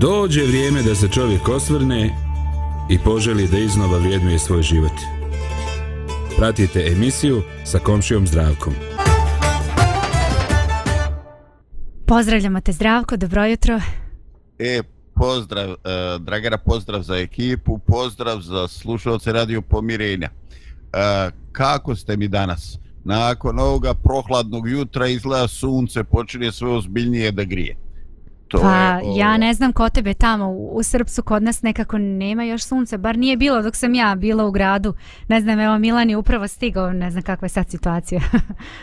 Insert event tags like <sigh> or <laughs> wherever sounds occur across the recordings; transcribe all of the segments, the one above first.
Dođe vrijeme da se čovjek osvrne i poželi da iznova vrijednuje svoj život. Pratite emisiju sa komšijom Zdravkom. Pozdravljamo te Zdravko, dobro jutro. E, pozdrav, uh, Dragana, pozdrav za ekipu, pozdrav za slušalce Radio Pomirenja. Uh, kako ste mi danas? Nakon ovoga prohladnog jutra izgleda sunce, počinje sve ozbiljnije da grije. To pa je, o... ja ne znam ko tebe tamo u, u Srpsu kod nas nekako nema još sunce, bar nije bilo dok sam ja bila u gradu. Ne znam, evo Milan je upravo stigao, ne znam kakva je sad situacija.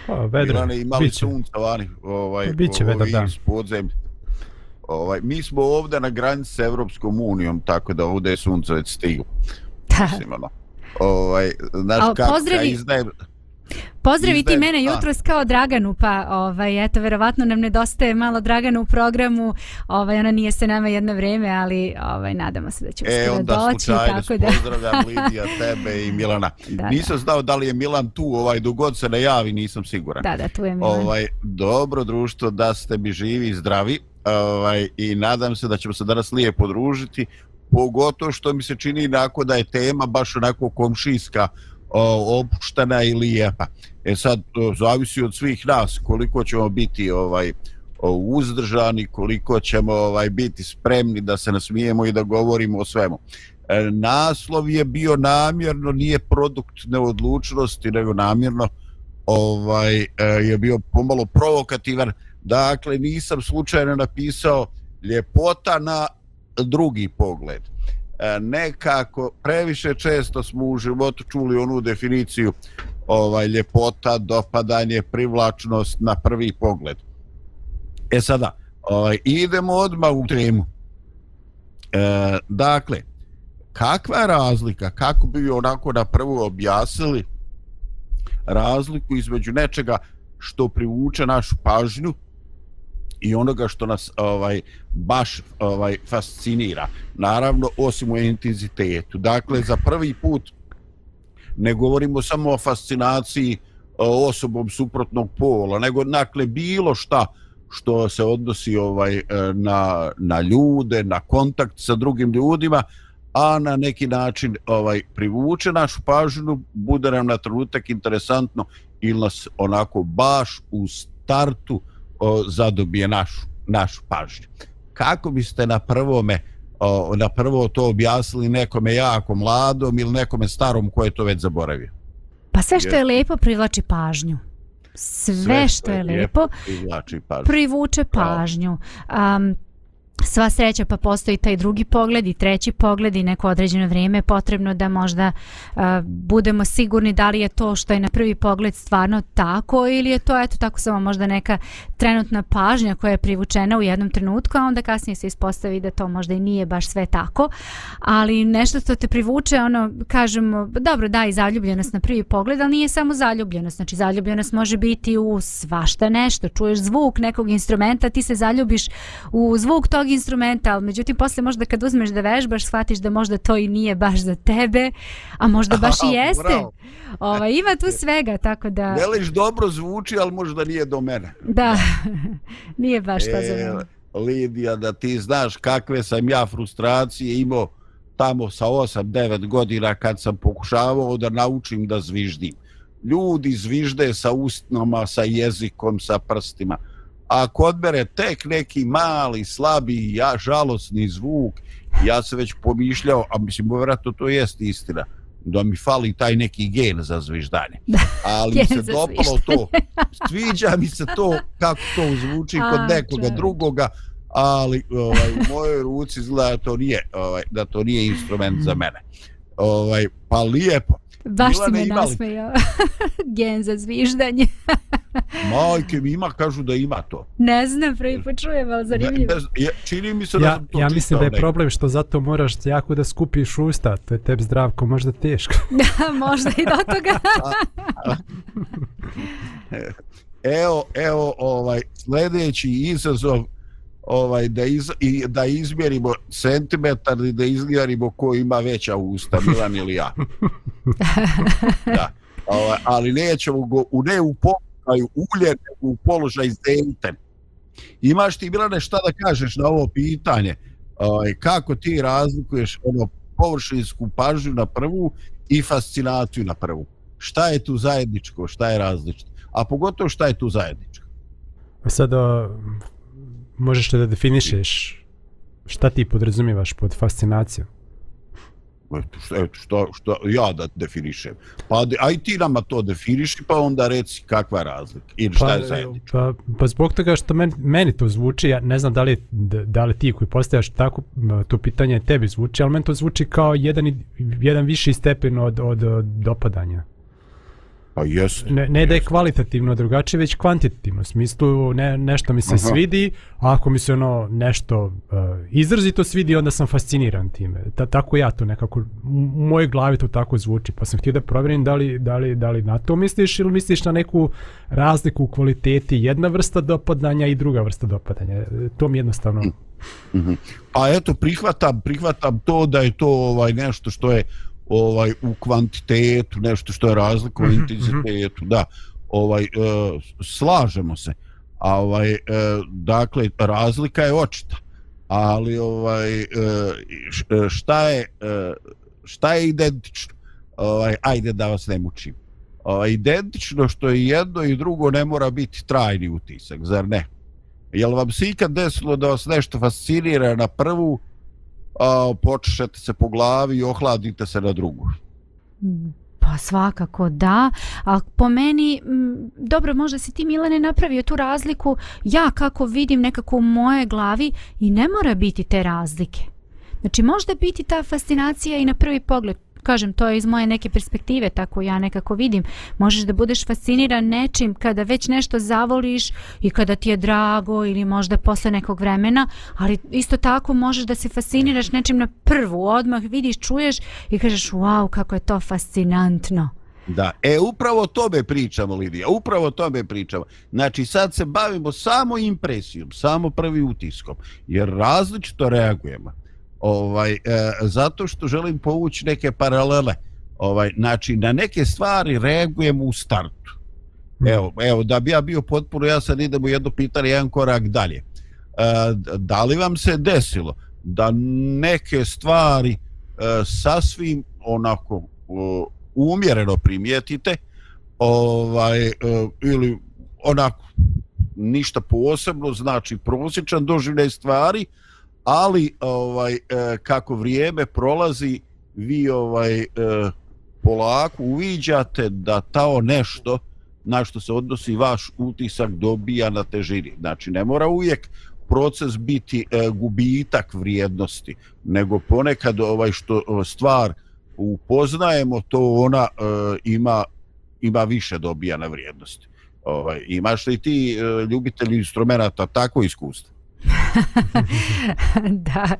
pa, vedro, Milan je imali biće. sunce vani, ovaj, biće vedro, da. Podzemlje. Ovaj, mi smo ovdje na granici s Evropskom unijom, tako da ovdje je sunce već stigu. Mislim, ono. Ovaj, znaš, kako pozdravi... izdaje... Pozdravi ti mene jutro kao Draganu, pa ovaj, eto, verovatno nam nedostaje malo Draganu u programu, ovaj, ona nije se nama jedno vrijeme, ali ovaj, nadamo se da će e, uskoro doći. E, onda slučajno da... pozdravljam <laughs> Lidija, tebe i Milana. Da, nisam da. znao da li je Milan tu, ovaj, dogod se ne javi, nisam siguran. Da, da, tu je Milan. Ovaj, dobro društvo, da ste mi živi i zdravi ovaj, i nadam se da ćemo se danas lijepo družiti, pogotovo što mi se čini inako da je tema baš onako komšijska, opuštena i lijepa. E sad, zavisi od svih nas koliko ćemo biti ovaj uzdržani, koliko ćemo ovaj biti spremni da se nasmijemo i da govorimo o svemu. E, naslov je bio namjerno, nije produkt neodlučnosti, nego namjerno ovaj e, je bio pomalo provokativan. Dakle, nisam slučajno napisao ljepota na drugi pogled. E, nekako previše često smo u životu čuli onu definiciju ovaj ljepota, dopadanje, privlačnost na prvi pogled. E sada, ovaj, idemo odmah u temu. E, dakle, kakva je razlika, kako bi onako na prvo objasnili razliku između nečega što privuče našu pažnju i onoga što nas ovaj baš ovaj fascinira. Naravno osim u intenzitetu. Dakle za prvi put ne govorimo samo o fascinaciji e, osobom suprotnog pola nego dakle bilo šta što se odnosi ovaj e, na na ljude na kontakt sa drugim ljudima a na neki način ovaj privuče našu pažnju bude nam na trenutak interesantno ili nas onako baš u startu uh, o, zadobije našu, našu pažnju. Kako biste na prvome o, na prvo to objasnili nekome jako mladom ili nekome starom ko je to već zaboravio? Pa sve što je lepo privlači pažnju. Sve, sve što je lepo privuče pažnju. Um, sva sreća pa postoji taj drugi pogled i treći pogled i neko određeno vrijeme potrebno da možda uh, budemo sigurni da li je to što je na prvi pogled stvarno tako ili je to eto tako samo možda neka trenutna pažnja koja je privučena u jednom trenutku a onda kasnije se ispostavi da to možda i nije baš sve tako. Ali nešto što te privuče ono kažemo dobro da i zaljubljenost na prvi pogled ali nije samo zaljubljenost. Znači zaljubljenost može biti u svašta nešto. Čuješ zvuk nekog instrumenta ti se zaljubiš u zvuk tog instrumenta, ali međutim posle možda kad uzmeš da vežbaš shvatiš da možda to i nije baš za tebe, a možda <laughs> baš i jeste. Ova, ima tu svega, tako da... Veliš dobro zvuči, ali možda nije do mene. Da, <laughs> nije baš to za e, mene. Lidija, da ti znaš kakve sam ja frustracije imao tamo sa 8-9 godina kad sam pokušavao da naučim da zviždim. Ljudi zvižde sa ustnoma, sa jezikom, sa prstima ako odbere tek neki mali, slabi, ja, žalosni zvuk, ja se već pomišljao, a mislim, vjerojatno to jest istina, da mi fali taj neki gen za zviždanje. Ali mi se dopalo to, sviđa mi se to kako to zvuči kod nekoga drugoga, ali ovaj, u mojoj ruci izgleda da to nije, ovaj, da to nije instrument za mene. Ovaj, pa lijepo. Baš si me nasmejao. <laughs> Gen za zviždanje. <laughs> Majke mi ima, kažu da ima to. Ne znam, prvi počujem, ali zanimljivo. Ne, ne, čini mi se ja, da sam to Ja mislim da je problem što zato moraš jako da skupiš usta. To je tebi zdravko možda teško. <laughs> Da, možda i do toga. evo, evo, ovaj, sljedeći izazov ovaj da iz, i da izmjerimo centimetar i da izmjerimo ko ima veća usta Milan ili ja. <laughs> da. Ovaj, ali nećemo go u ne u položaju ulje, u položaj zenten. Imaš ti Milane šta da kažeš na ovo pitanje? ovaj, kako ti razlikuješ ono površinsku pažnju na prvu i fascinaciju na prvu. Šta je tu zajedničko, šta je različito? A pogotovo šta je tu zajedničko? Sada možeš da definišeš šta ti podrazumijevaš pod fascinacijom? Eto, što, što ja da definišem. Pa aj ti nama to definiši, pa onda reci kakva je razlika. Ili šta pa, je zajedničko. Pa, pa zbog toga što meni, meni to zvuči, ja ne znam da li, da li ti koji postavljaš tako to pitanje tebi zvuči, ali meni to zvuči kao jedan, jedan viši stepen od, od, od dopadanja. Pa jest. Ne, ne da je kvalitativno drugačije, već kvantitativno. U smislu ne, nešto mi se Aha. svidi, a ako mi se ono nešto uh, izrazito svidi, onda sam fasciniran time. Ta, tako ja to nekako, u mojoj glavi to tako zvuči. Pa sam htio da provjerim da li, da, li, da li na to misliš ili misliš na neku razliku u kvaliteti jedna vrsta dopadanja i druga vrsta dopadanja. To mi jednostavno... Mm -hmm. Pa eto, prihvatam, prihvatam to da je to ovaj nešto što je ovaj u kvantitetu nešto što je razlika u mm -hmm. intenzitetu da. Ovaj e, slažemo se a ovaj e, dakle razlika je očita ali ovaj e, e šta je e, šta je identično? Ovaj ajde da vas ne mučim. Ovaj identično što je jedno i drugo ne mora biti trajni utisak zar ne? Jel vam se ikad desilo da vas nešto fascinira na prvu a, počešete se po glavi i ohladite se na drugu. Mm, pa svakako da, a po meni, m, dobro, možda si ti Milane napravio tu razliku, ja kako vidim nekako u moje glavi i ne mora biti te razlike. Znači možda biti ta fascinacija i na prvi pogled, kažem, to je iz moje neke perspektive, tako ja nekako vidim. Možeš da budeš fasciniran nečim kada već nešto zavoliš i kada ti je drago ili možda posle nekog vremena, ali isto tako možeš da se fasciniraš nečim na prvu, odmah vidiš, čuješ i kažeš, wow, kako je to fascinantno. Da, e upravo o tome pričamo Lidija, upravo o tome pričamo. Znači sad se bavimo samo impresijom, samo prvi utiskom, jer različito reagujemo ovaj e, zato što želim povući neke paralele. Ovaj znači na neke stvari reagujemo u startu. Hmm. evo evo da bi ja bio potpuno ja sad idem u jedno pitanje jedan korak dalje. E, da li vam se desilo da neke stvari e, sasvim onako e, umjereno primijetite ovaj e, ili onako ništa posebno znači prosječan doživljaj stvari ali ovaj e, kako vrijeme prolazi vi ovaj e, polako uviđate da tao nešto na što se odnosi vaš utisak dobija na težini. Znači ne mora uvijek proces biti e, gubitak vrijednosti, nego ponekad ovaj što stvar upoznajemo to ona e, ima ima više dobija na vrijednosti. Ovaj imaš li ti e, ljubitelji instrumenta tako iskustvo? <laughs> da.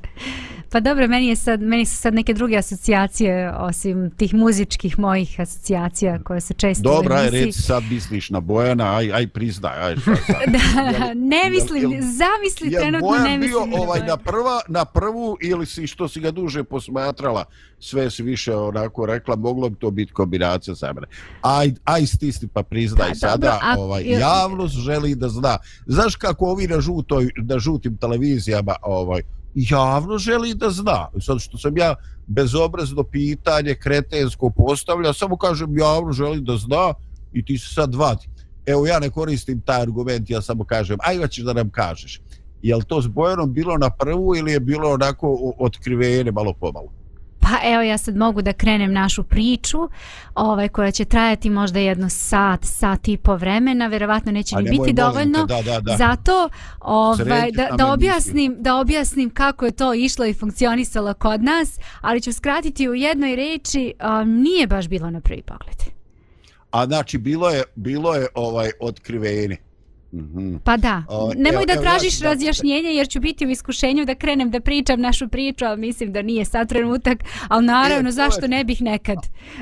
Pa dobro, meni je sad meni su sad neke druge asocijacije osim tih muzičkih mojih asocijacija koje se često Dobro, aj reci sad misliš na Bojana, aj aj priznaj, aj šta sad. <laughs> da, ne mislim, jel, zamisli jel trenutno ne mislim. bio ovaj na prva na prvu ili si što si ga duže posmatrala, sve si više onako rekla, moglo bi to biti kombinacija sa mene. Aj aj stisni pa priznaj pa, sada, dobro, a, ovaj jel, javnost želi da zna. Znaš kako ovi na žutoj na žutim televizijama ovaj javno želi da zna. Sad što sam ja bezobrazno pitanje kretensko postavlja, samo kažem javno želi da zna i ti se sad vadi. Evo ja ne koristim taj argument, ja samo kažem, aj ćeš da nam kažeš. Je li to s Bojanom bilo na prvu ili je bilo onako otkrivene malo pomalo? Pa evo ja sad mogu da krenem našu priču ovaj, koja će trajati možda jedno sat, sat i po vremena, verovatno neće ni biti dovoljno. Da, da, da. Zato ovaj, da, da, objasnim, da objasnim kako je to išlo i funkcionisalo kod nas, ali ću skratiti u jednoj reči, um, nije baš bilo na prvi pogled. A znači bilo je, bilo je ovaj otkriveni. Mhm. Pa da, nemoj da tražiš razjašnjenje jer ću biti u iskušenju da krenem da pričam našu priču, ali mislim da nije sad trenutak, ali naravno e, zašto ne bih nekad.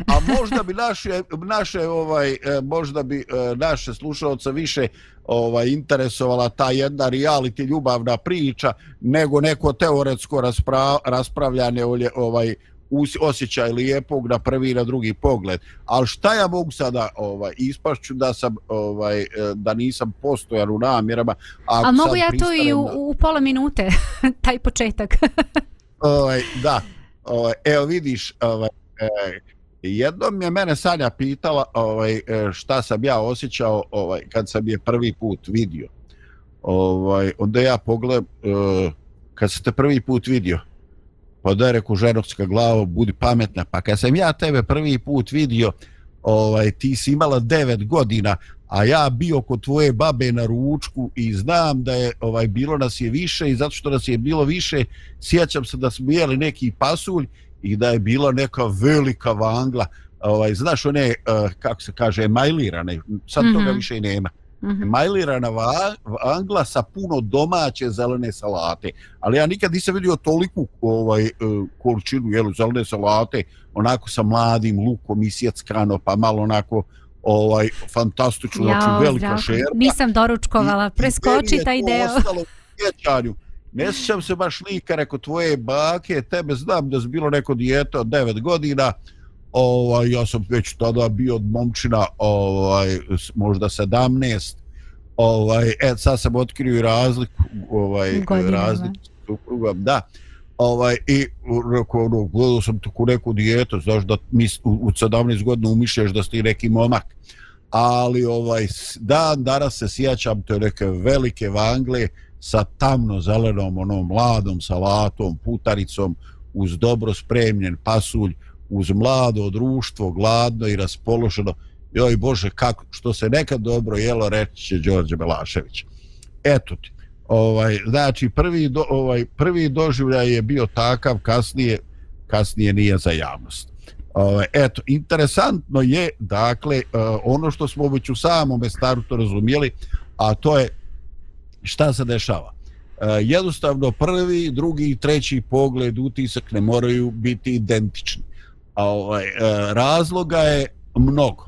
A, a možda bi naše, naše ovaj, e, možda bi e, naše slušalce više ovaj interesovala ta jedna reality ljubavna priča nego neko teoretsko raspra, raspravljanje ovaj osjećaj lijepog na prvi i na drugi pogled. Ali šta ja mogu sada ovaj, ispašću da sam ovaj, e, da nisam postojan u namjerama. A mogu ja to i u, u pola minute, <laughs> taj početak. <laughs> ovaj, da, ovaj, evo vidiš, ovaj, eh, jednom je mene Sanja pitala ovaj, e, šta sam ja osjećao ovaj, kad sam je prvi put vidio. Ovaj, onda ja pogledam, kad sam te prvi put vidio, pa da reku ženovska glava, budi pametna. Pa kad sam ja tebe prvi put vidio, ovaj, ti si imala devet godina, a ja bio kod tvoje babe na ručku i znam da je ovaj bilo nas je više i zato što nas je bilo više, sjećam se da smo jeli neki pasulj i da je bila neka velika vangla, ovaj, znaš one, uh, kako se kaže, majlirane, sad mm -hmm. toga mhm. više i nema. Mm -hmm. Majlirana vangla sa puno domaće zelene salate. Ali ja nikad nisam vidio toliku ovaj, uh, količinu jelu, zelene salate, onako sa mladim lukom i sjeckano, pa malo onako ovaj fantastično, znači velika šerpa. Nisam doručkovala, preskoči taj deo. Ostalo Ne sjećam se baš lika, reko tvoje bake, tebe znam da je bilo neko dijete od 9 godina, ovaj, ja sam već tada bio od momčina, ovaj, možda 17, ovaj, et, sad sam otkrio razliku, ovaj, razliku, da, ovaj, i rekao, ono, gledao sam tako neku dijetu, znaš da mi u, u 17 godina umišljaš da si neki momak, ali ovaj, dan danas se sjećam te neke velike vangle, sa tamno zelenom onom mladom salatom, putaricom, uz dobro spremljen pasulj, uz mlado društvo, gladno i raspoloženo. Joj Bože, kako, što se nekad dobro jelo, reći će Đorđe Belašević. Eto ti. Ovaj, znači, prvi, do, ovaj, prvi doživljaj je bio takav, kasnije, kasnije nije za javnost. Ovaj, eto, interesantno je, dakle, eh, ono što smo već u samom startu razumijeli, a to je šta se dešava? Eh, jednostavno prvi, drugi i treći pogled, utisak ne moraju biti identični. A ovaj, e, razloga je mnogo.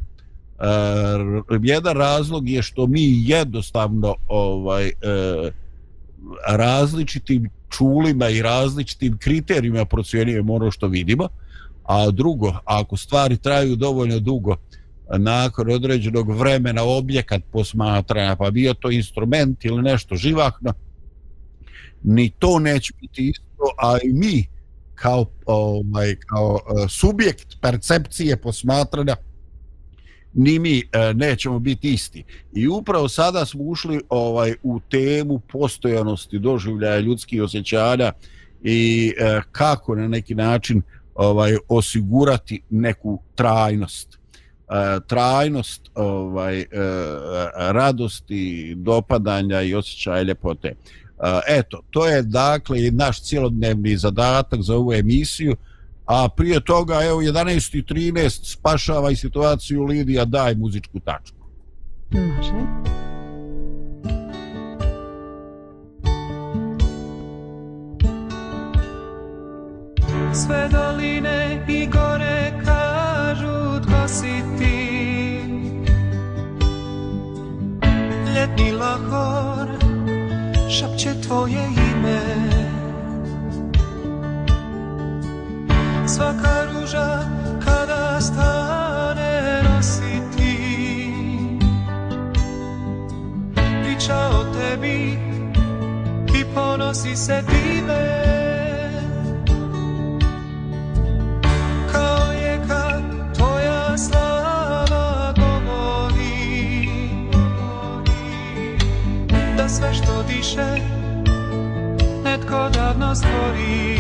E, jedan razlog je što mi jednostavno ovaj e, različitim čulima i različitim kriterijima procjenjujemo ono što vidimo, a drugo, ako stvari traju dovoljno dugo, nakon određenog vremena objekat posmatranja, pa bio to instrument ili nešto živahno, ni to neće biti isto, a i mi kao, ovaj, kao e, subjekt percepcije posmatranja ni mi e, nećemo biti isti. I upravo sada smo ušli ovaj u temu postojanosti doživljaja ljudskih osjećanja i e, kako na neki način ovaj osigurati neku trajnost e, trajnost ovaj e, radosti, dopadanja i osjećaja ljepote. E, eto, to je dakle naš cijelodnevni zadatak za ovu emisiju, a prije toga evo 11 i 13 spašava i situaciju Lidija, daj muzičku tačku. Može. Sve doline i gore kažu tko si ljetni lahor šapće tvoje ime. Svaka ruža kada stane nosi ti Priča o tebi i ponosi se time. Sve što diše netko davno stvori.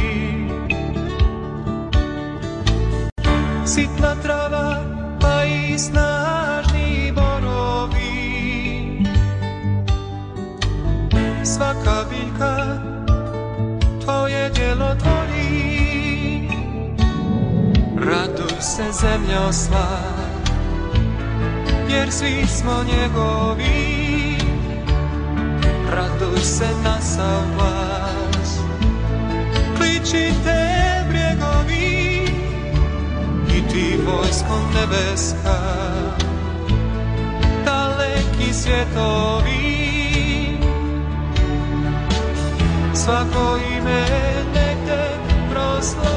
Sitna trava pa i snažni borovi. Svaka biljka tvoje djelo tvori. Raduj se zemljo sva jer svi smo njegovi raduj se na sav Kličite brjegovi i ti vojskom nebeska. Daleki svjetovi Svako ime negde te proslavi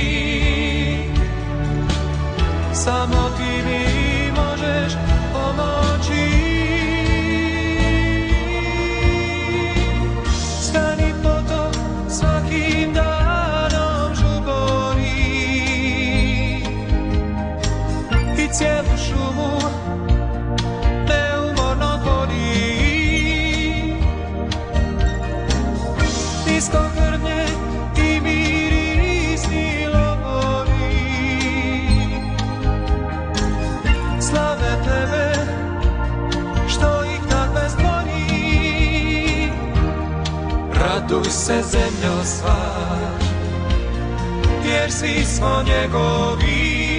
samo ti mi raduj se zemljo sva jer svi smo njegovi.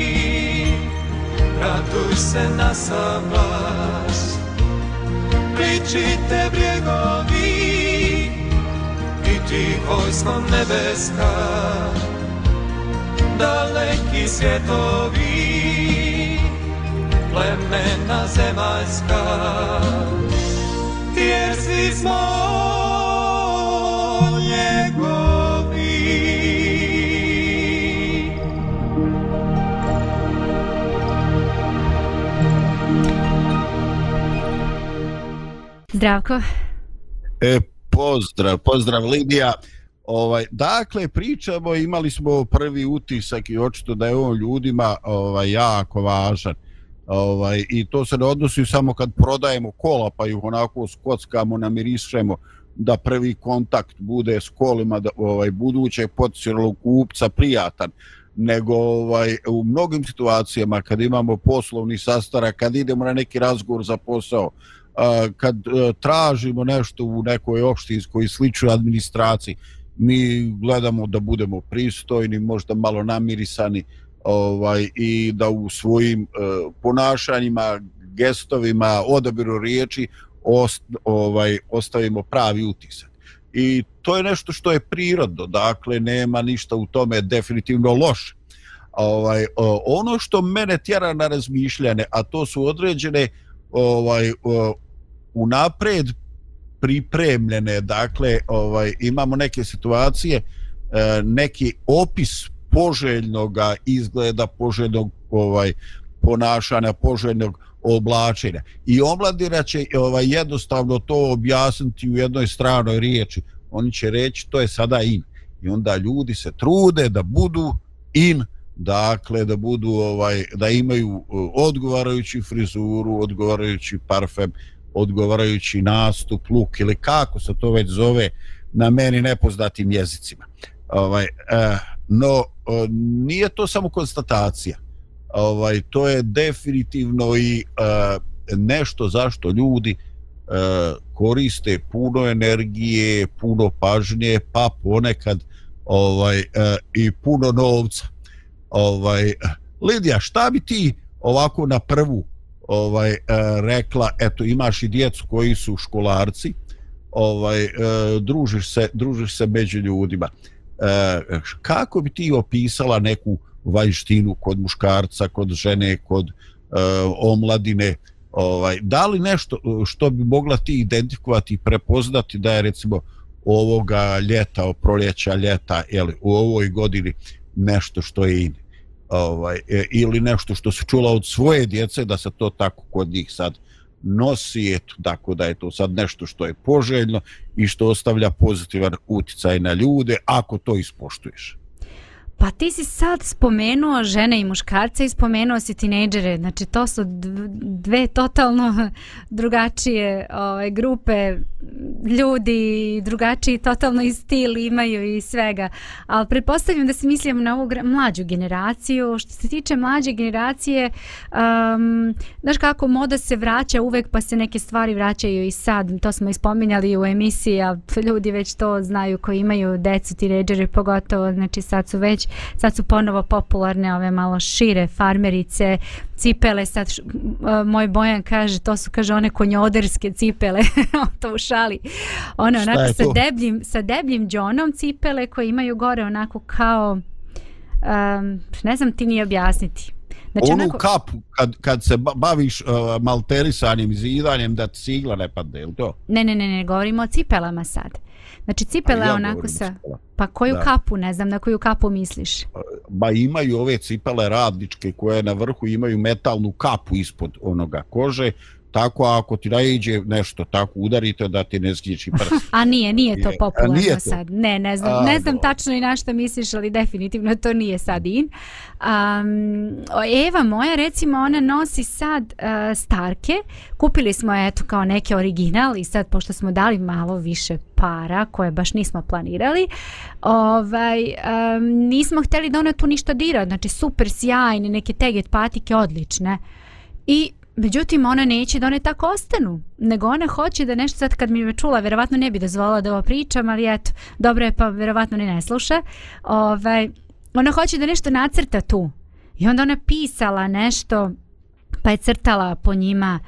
Raduj se na sam vas pričite brjegovi i ti vojsko nebeska. Daleki svjetovi plemena zemaljska jer svi smo Zdravko. E, pozdrav, pozdrav Lidija. Ovaj, dakle, pričamo, imali smo prvi utisak i očito da je on ljudima ovaj, jako važan. Ovaj, I to se ne odnosi samo kad prodajemo kola pa ih onako skockamo, namirišemo da prvi kontakt bude s kolima da, ovaj, budućeg potencijalnog kupca prijatan nego ovaj u mnogim situacijama kad imamo poslovni sastanak, kad idemo na neki razgovor za posao, kad e, tražimo nešto u nekoj opštinskoj sličnoj administraciji, mi gledamo da budemo pristojni, možda malo namirisani ovaj i da u svojim e, ponašanjima, gestovima, odabiru riječi ost, ovaj ostavimo pravi utisak. I to je nešto što je prirodno, dakle nema ništa u tome definitivno loše. Ovaj ono što mene tjera na razmišljanje, a to su određene ovaj unapred pripremljene dakle ovaj imamo neke situacije e, neki opis poželjnog izgleda poželjnog ovaj ponašanja poželjnog oblačenja. I omladina će ovaj jednostavno to objasniti u jednoj stranoj riječi. Oni će reći to je sada in. I onda ljudi se trude da budu in dakle da budu ovaj da imaju eh, odgovarajući frizuru odgovarajući parfem odgovarajući nastup luk ili kako se to već zove na meni nepoznatim jezicima. Ovaj eh, no eh, nije to samo konstatacija ovaj to je definitivno i eh, nešto zašto ljudi eh, koriste puno energije puno pažnje pa ponekad ovaj eh, i puno novca. Ovaj Lidija, šta bi ti ovako na prvu ovaj e, rekla eto imaš i djecu koji su školarci ovaj e, družiš se družiš se među ljudima. E, kako bi ti opisala neku vanjštinu kod muškarca kod žene kod e, omladine ovaj da li nešto eh, što bi mogla ti identifikovati i prepoznati da je recimo ovoga ljeta, proljeća, ljeta, jeli, u ovoj godini nešto što je in. ovaj, e, ili nešto što se čula od svoje djece da se to tako kod njih sad nosi, eto, tako da je to sad nešto što je poželjno i što ostavlja pozitivan uticaj na ljude ako to ispoštuješ. Pa ti si sad spomenuo žene i muškarce i spomenuo si tinejdžere. Znači to su dve totalno <laughs> drugačije ovaj, grupe ljudi, drugačiji totalno i stil imaju i svega. Ali pretpostavljam da se mislim na ovu mlađu generaciju. Što se tiče mlađe generacije, um, znaš kako moda se vraća uvek pa se neke stvari vraćaju i sad. To smo ispominjali u emisiji, a ljudi već to znaju koji imaju decu, tinejdžere pogotovo. Znači sad su već sad su ponovo popularne ove malo šire farmerice, cipele, sad š, moj Bojan kaže, to su kaže one konjoderske cipele, <laughs> to u šali, ono onako sa debljim, sa debljim džonom cipele koje imaju gore onako kao, um, ne znam ti nije objasniti. Znači, Onu onako... kapu, kad, kad se baviš uh, malterisanim zidanjem da ti sigla ne padne, ili to? Ne, ne, ne, ne, govorimo o cipelama sad. Znači cipele ja onako sa... Pa koju da. kapu, ne znam na koju kapu misliš? Ba imaju ove cipele radničke koje na vrhu imaju metalnu kapu ispod onoga kože tako ako ti naiđe nešto tako udarite da ti ne zgiječi prst. <laughs> A nije, nije to popularno nije to. sad. Ne, ne znam, A, ne znam tačno i na što misliš, ali definitivno to nije sad in. Um, Eva moja, recimo, ona nosi sad uh, starke. Kupili smo eto kao neke original i sad pošto smo dali malo više para koje baš nismo planirali, ovaj, um, nismo hteli da ona tu ništa dira. Znači super sjajne, neke teget patike odlične. I Međutim, ona neće da one tako ostanu, nego ona hoće da nešto, sad kad mi me čula, vjerovatno ne bi dozvolila da ovo pričam, ali eto, dobro je pa vjerovatno ni ne sluša. Ovaj, ona hoće da nešto nacrta tu. I onda ona pisala nešto, pa je crtala po njima,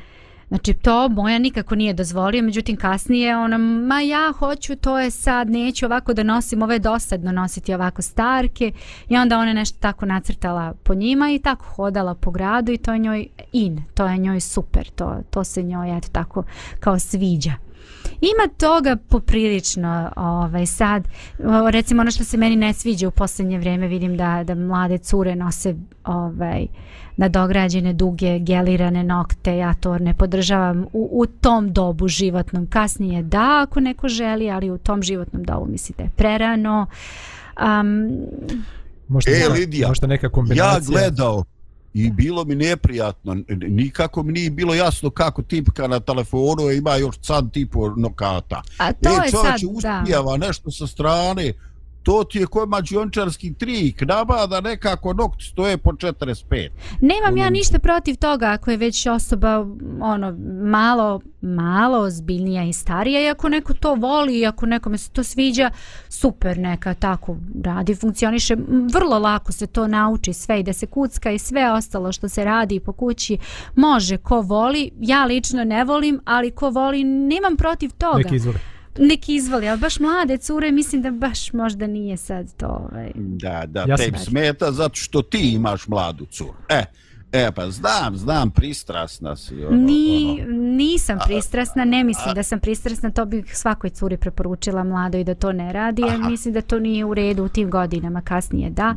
Znači to moja nikako nije dozvolio, međutim kasnije ona, ma ja hoću, to je sad, neću ovako da nosim, ovo je dosadno nositi ovako starke i onda ona nešto tako nacrtala po njima i tako hodala po gradu i to je njoj in, to je njoj super, to, to se njoj eto tako kao sviđa. Ima toga poprilično ovaj, sad, recimo ono što se meni ne sviđa u posljednje vrijeme, vidim da, da mlade cure nose ovaj, uh, nadograđene duge gelirane nokte, ja to ne podržavam u, u tom dobu životnom. Kasnije da, ako neko želi, ali u tom životnom dobu mislite je prerano. Um, možda, e, Lidija, možda neka kombinacija. Ja gledao i bilo mi neprijatno, nikako mi nije bilo jasno kako tipka na telefonu ima još sad tipu nokata. A to e, je sad, uspijava nešto sa strane, to ti je koji mađiončarski trik, nama da nekako nokti stoje po 45. Nemam ono... ja ništa protiv toga ako je već osoba ono malo, malo ozbiljnija i starija i ako neko to voli i ako nekome se to sviđa, super neka tako radi, funkcioniše. Vrlo lako se to nauči sve i da se kucka i sve ostalo što se radi po kući može ko voli. Ja lično ne volim, ali ko voli nemam protiv toga. Neki izvoli neki izvoli, ali baš mlade cure, mislim da baš možda nije sad to. Ovaj. Da, da, ja tebi smeta zato što ti imaš mladu curu. E, E, pa znam, znam, pristrasna si. Ono, Ni, ono. Nisam pristrasna, ne mislim a, da sam pristrasna, to bih svakoj curi preporučila mlado i da to ne radi, jer mislim da to nije u redu u tim godinama, kasnije da,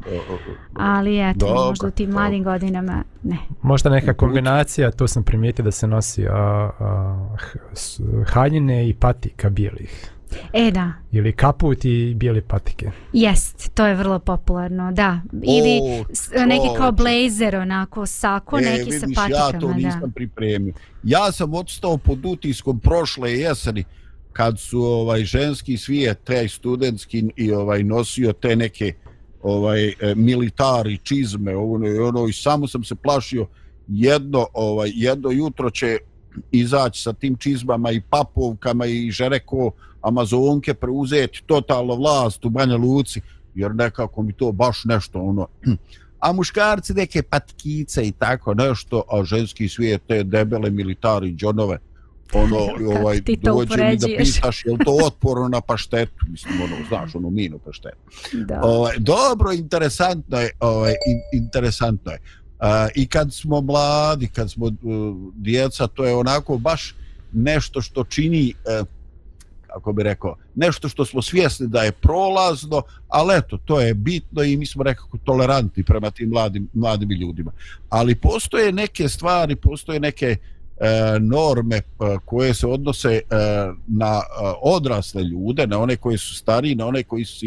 ali eto, dobro, možda u tim dobro. mladim godinama ne. Možda neka kombinacija, to sam primijetio da se nosi a, a, haljine i patika bijelih. E, da. Ili kaput i bijele patike. Jest, to je vrlo popularno, da. Ili o, neki kao blazer, onako, sako, e, neki vidiš, sa patikama. Ja to nisam da. pripremio. Ja sam odstao pod utiskom prošle jeseni, kad su ovaj ženski svijet, taj studentski i ovaj nosio te neke ovaj e, militari čizme ono i ono i samo sam se plašio jedno ovaj jedno jutro će izaći sa tim čizmama i papovkama i žereko Amazonke preuzeti totalno vlast u Banja Luci, jer nekako mi to baš nešto ono... <clears throat> A muškarci neke patkice i tako nešto, a ženski svijet te debele militari džonove, ono, <laughs> ovaj, dođe mi da pitaš, je to otporno na paštetu, mislim, ono, znaš, ono, minu paštetu. Da. Ovaj, dobro, interesantno je, ovaj, interesantno je. Uh, I kad smo mladi, kad smo uh, djeca, to je onako baš nešto što čini uh, kako bi rekao, nešto što smo svjesni da je prolazno, ali eto, to je bitno i mi smo nekako tolerantni prema tim mladim, mladim ljudima. Ali postoje neke stvari, postoje neke e, norme e, koje se odnose e, na e, odrasle ljude, na one koji su stariji, na one koji su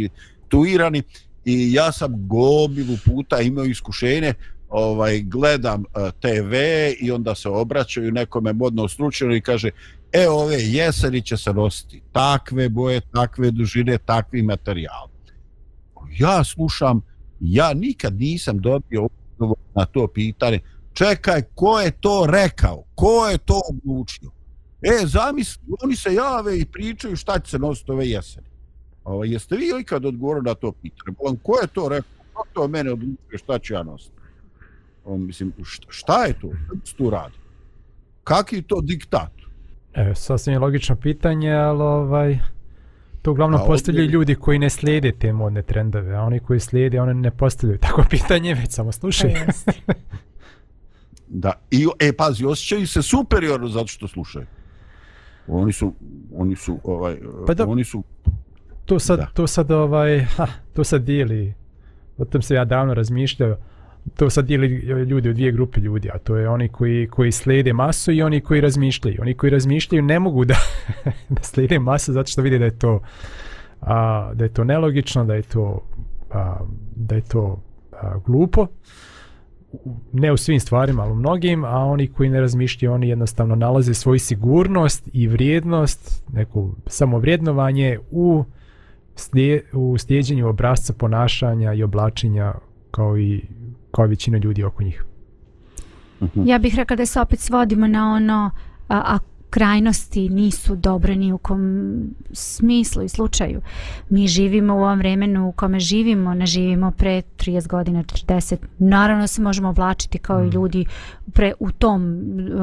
tuirani i ja sam gobilu puta imao iskušenje ovaj gledam e, uh, TV i onda se obraćaju nekome modno stručnjaku i kaže e ove jeseni će se nositi takve boje, takve dužine, takvi materijal. Ja slušam, ja nikad nisam dobio na to pitanje, čekaj, ko je to rekao? Ko je to odlučio? E, zamisli, oni se jave i pričaju šta će se nositi ove jeseni. Ovo, jeste vi ikad odgovorili na to pitanje? Bolan, ko je to rekao? Ko to mene odlučuje šta ću ja nositi? On, mislim, šta je to? Šta tu radi? Kaki to diktat? E, sasvim je logično pitanje, ali ovaj, to uglavnom postavljaju ovdje... ljudi koji ne slijede te modne trendove, a oni koji slijede, oni ne postavljaju <laughs> tako pitanje, već samo slušaju. <laughs> da, i, e, pazi, osjećaju se superiorno zato što slušaju. Oni su, oni su, ovaj, pa da, oni su... To sad, da. to sad, ovaj, ha, to sad dijeli, o tom se ja davno razmišljao, to sad dijeli ljudi u dvije grupe ljudi, a to je oni koji, koji slijede masu i oni koji razmišljaju. Oni koji razmišljaju ne mogu da, <laughs> da slijede masu zato što vide da je to a, da je to nelogično, da je to a, da je to a, glupo ne u svim stvarima, ali u mnogim, a oni koji ne razmišljaju, oni jednostavno nalaze svoju sigurnost i vrijednost, neko samovrijednovanje u, slije, u slijedjenju obrazca ponašanja i oblačenja kao i kao većina ljudi oko njih. Mhm. Ja bih rekla da se opet svodimo na ono a, a krajnosti nisu dobre ni u kom smislu i slučaju. Mi živimo u ovom vremenu u kome živimo, ne živimo pre 30 godina, 40. Naravno se možemo oblačiti kao i mhm. ljudi pre, u tom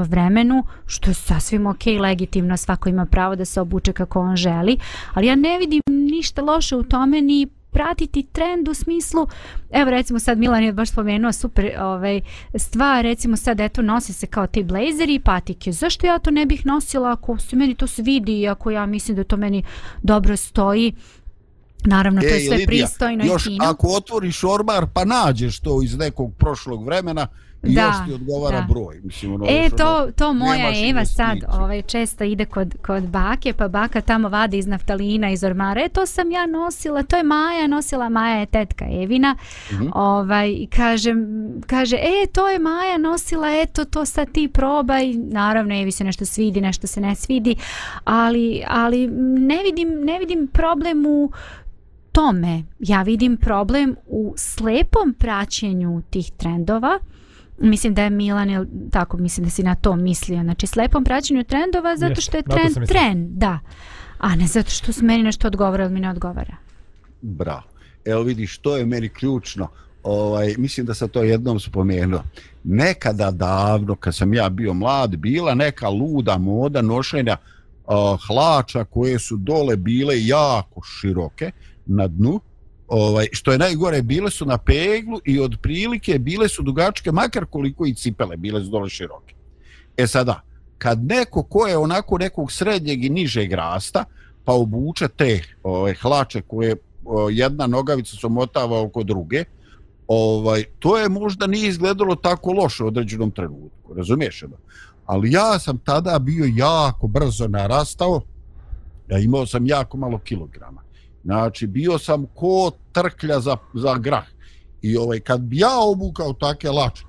vremenu, što je sasvim ok, legitimno, svako ima pravo da se obuče kako on želi, ali ja ne vidim ništa loše u tome ni pratiti trend u smislu, evo recimo sad Milan je baš spomenuo super ovaj, stvar, recimo sad eto nosi se kao ti blazeri i patike, zašto ja to ne bih nosila ako se meni to svidi i ako ja mislim da to meni dobro stoji, Naravno, to je sve Lidija, pristojno još i fino. ako otvoriš ormar pa nađeš to iz nekog prošlog vremena, I da, još ti odgovara da. broj. Mislim, ono, e, to, ono, to moja Eva sad ovaj, često ide kod, kod bake, pa baka tamo vade iz naftalina, iz ormara. E, to sam ja nosila, to je Maja nosila, Maja je tetka Evina. Mm -hmm. ovaj, kaže, kaže, e, to je Maja nosila, eto, to sad ti probaj. Naravno, Evi se nešto svidi, nešto se ne svidi, ali, ali ne, vidim, ne vidim problem u tome. Ja vidim problem u slepom praćenju tih trendova. Mislim da je Milan, ili tako mislim da si na to mislio, znači slepom praćenju trendova zato što je trend trend, da. A ne zato što su meni nešto odgovara ili mi ne odgovara. Bravo. Evo vidiš, to je meni ključno. Ovaj, mislim da sam to jednom spomenuo. Nekada davno, kad sam ja bio mlad, bila neka luda moda nošenja uh, hlača koje su dole bile jako široke na dnu ovaj, što je najgore, bile su na peglu i od prilike bile su dugačke, makar koliko i cipele, bile su dole široke. E sada, kad neko ko je onako nekog srednjeg i nižeg rasta, pa obuče te ovaj, hlače koje o, jedna nogavica se motava oko druge, ovaj, to je možda nije izgledalo tako loše u određenom trenutku, razumiješ? Da? Ali ja sam tada bio jako brzo narastao, ja imao sam jako malo kilograma. Znači, bio sam ko trklja za, za grah. I ovaj, kad bi ja obukao take lače,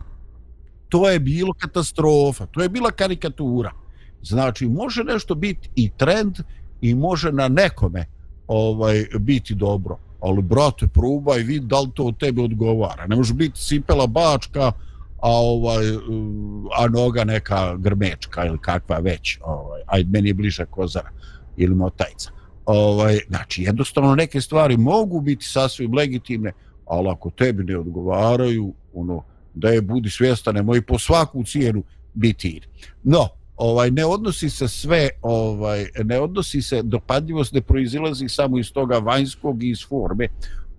to je bilo katastrofa, to je bila karikatura. Znači, može nešto biti i trend i može na nekome ovaj biti dobro. Ali, brate, probaj, vidi da li to od tebe odgovara. Ne može biti sipela bačka, a ovaj a noga neka grmečka ili kakva već ovaj ajde meni je bliže kozara ili motajca ovaj, znači jednostavno neke stvari mogu biti sasvim legitimne, ali ako tebi ne odgovaraju, ono, da je budi svjestan, nemoj po svaku cijenu biti. No, ovaj ne odnosi se sve, ovaj ne odnosi se dopadljivost ne proizilazi samo iz toga vanjskog i iz forme.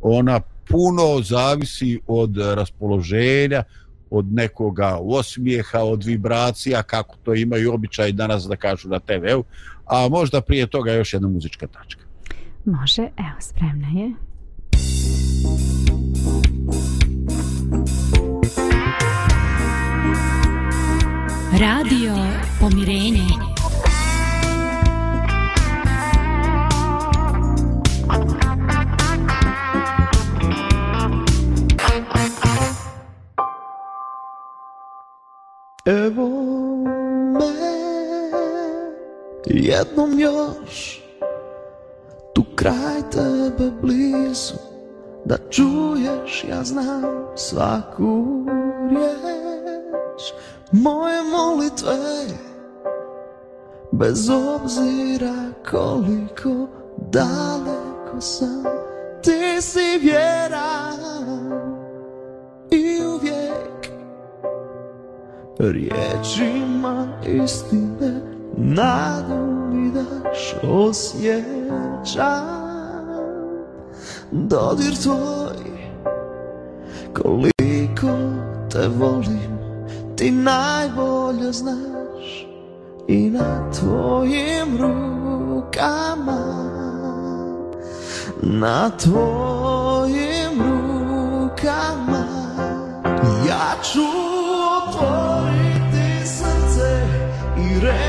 Ona puno zavisi od raspoloženja, od nekoga osmijeha, od vibracija, kako to imaju običaj danas da kažu na TV-u, a možda prije toga još jedna muzička tačka. Može, evo, spremna je. Radio Pomirenje. Jednom još. Tu kraj tebe blizu Da čuješ ja znam svaku riječ. Moje molitve Bez obzira koliko daleko sam Ti si vjeran I uvijek Riječima istine Nadu mi osjećam Dodir tvoj Koliko te volim Ti najbolje znaš I na tvojim rukama. Na tvojim rukama Ja ću otvoriti srce I reći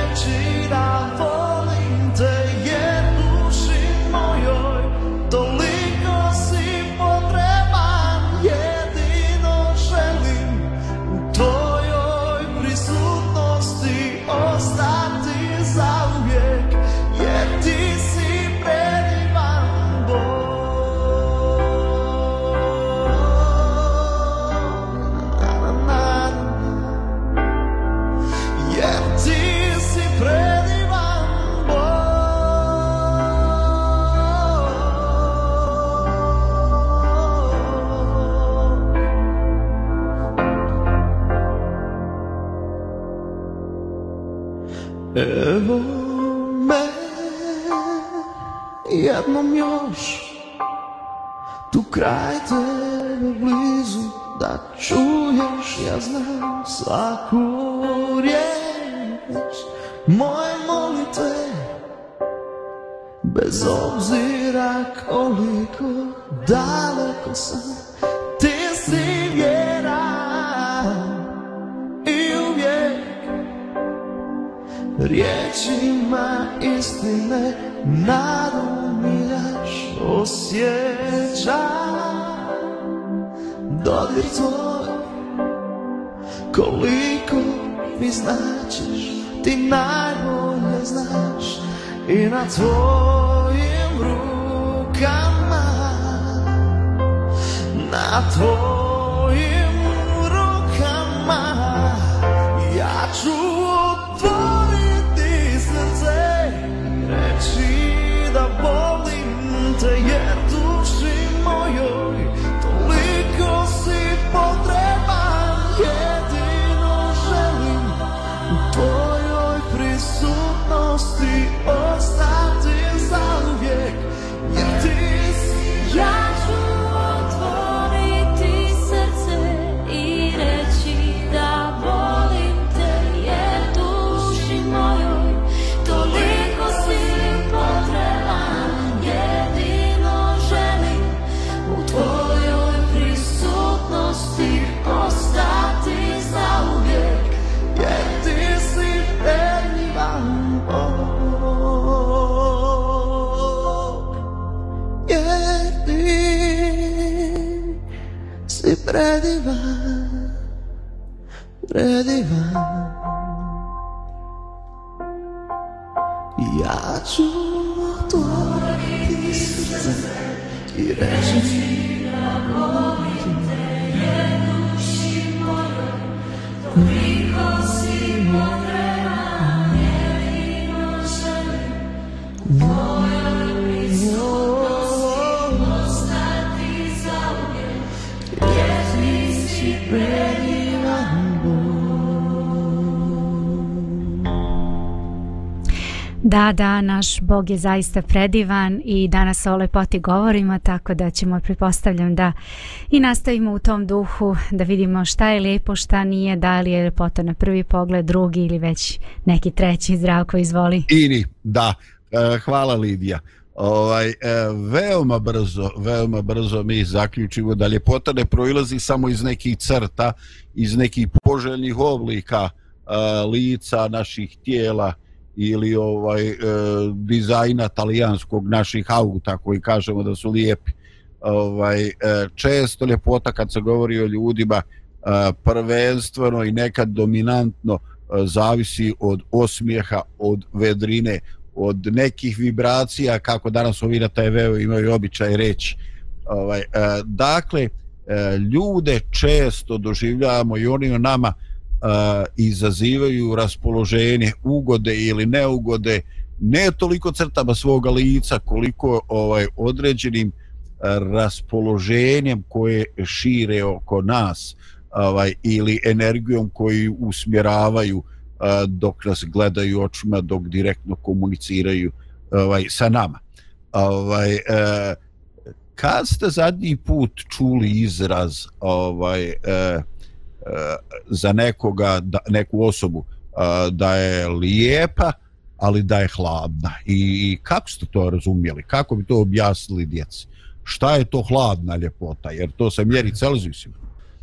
Da, da, naš Bog je zaista predivan i danas o lepoti govorimo, tako da ćemo, pretpostavljam da i nastavimo u tom duhu, da vidimo šta je lijepo, šta nije, da li je lepota na prvi pogled, drugi ili već neki treći, zdravko izvoli. Ini, da. E, hvala Lidija. Ovaj, e, veoma brzo, veoma brzo mi zaključimo da ljepota ne proilazi samo iz nekih crta, iz nekih poželjnih oblika e, lica naših tijela ili ovaj e, dizajna talijanskog naših auta koji kažemo da su lijepi. Ovaj, e, često ljepota kad se govori o ljudima e, prvenstveno i nekad dominantno e, zavisi od osmijeha, od vedrine, od nekih vibracija, kako danas ovi na TV-u imaju običaj reći. Ovaj, e, dakle, ljude često doživljavamo i oni o nama izazivaju raspoloženje, ugode ili neugode, ne toliko crtama svoga lica, koliko ovaj određenim raspoloženjem koje šire oko nas ovaj ili energijom koju usmjeravaju dok nas gledaju očima dok direktno komuniciraju ovaj sa nama. Ovaj kad ste zadnji put čuli izraz ovaj za nekoga da, neku osobu da je lijepa ali da je hladna i kako ste to razumjeli kako bi to objasnili djeci šta je to hladna ljepota, jer to se mjeri Celzijusima.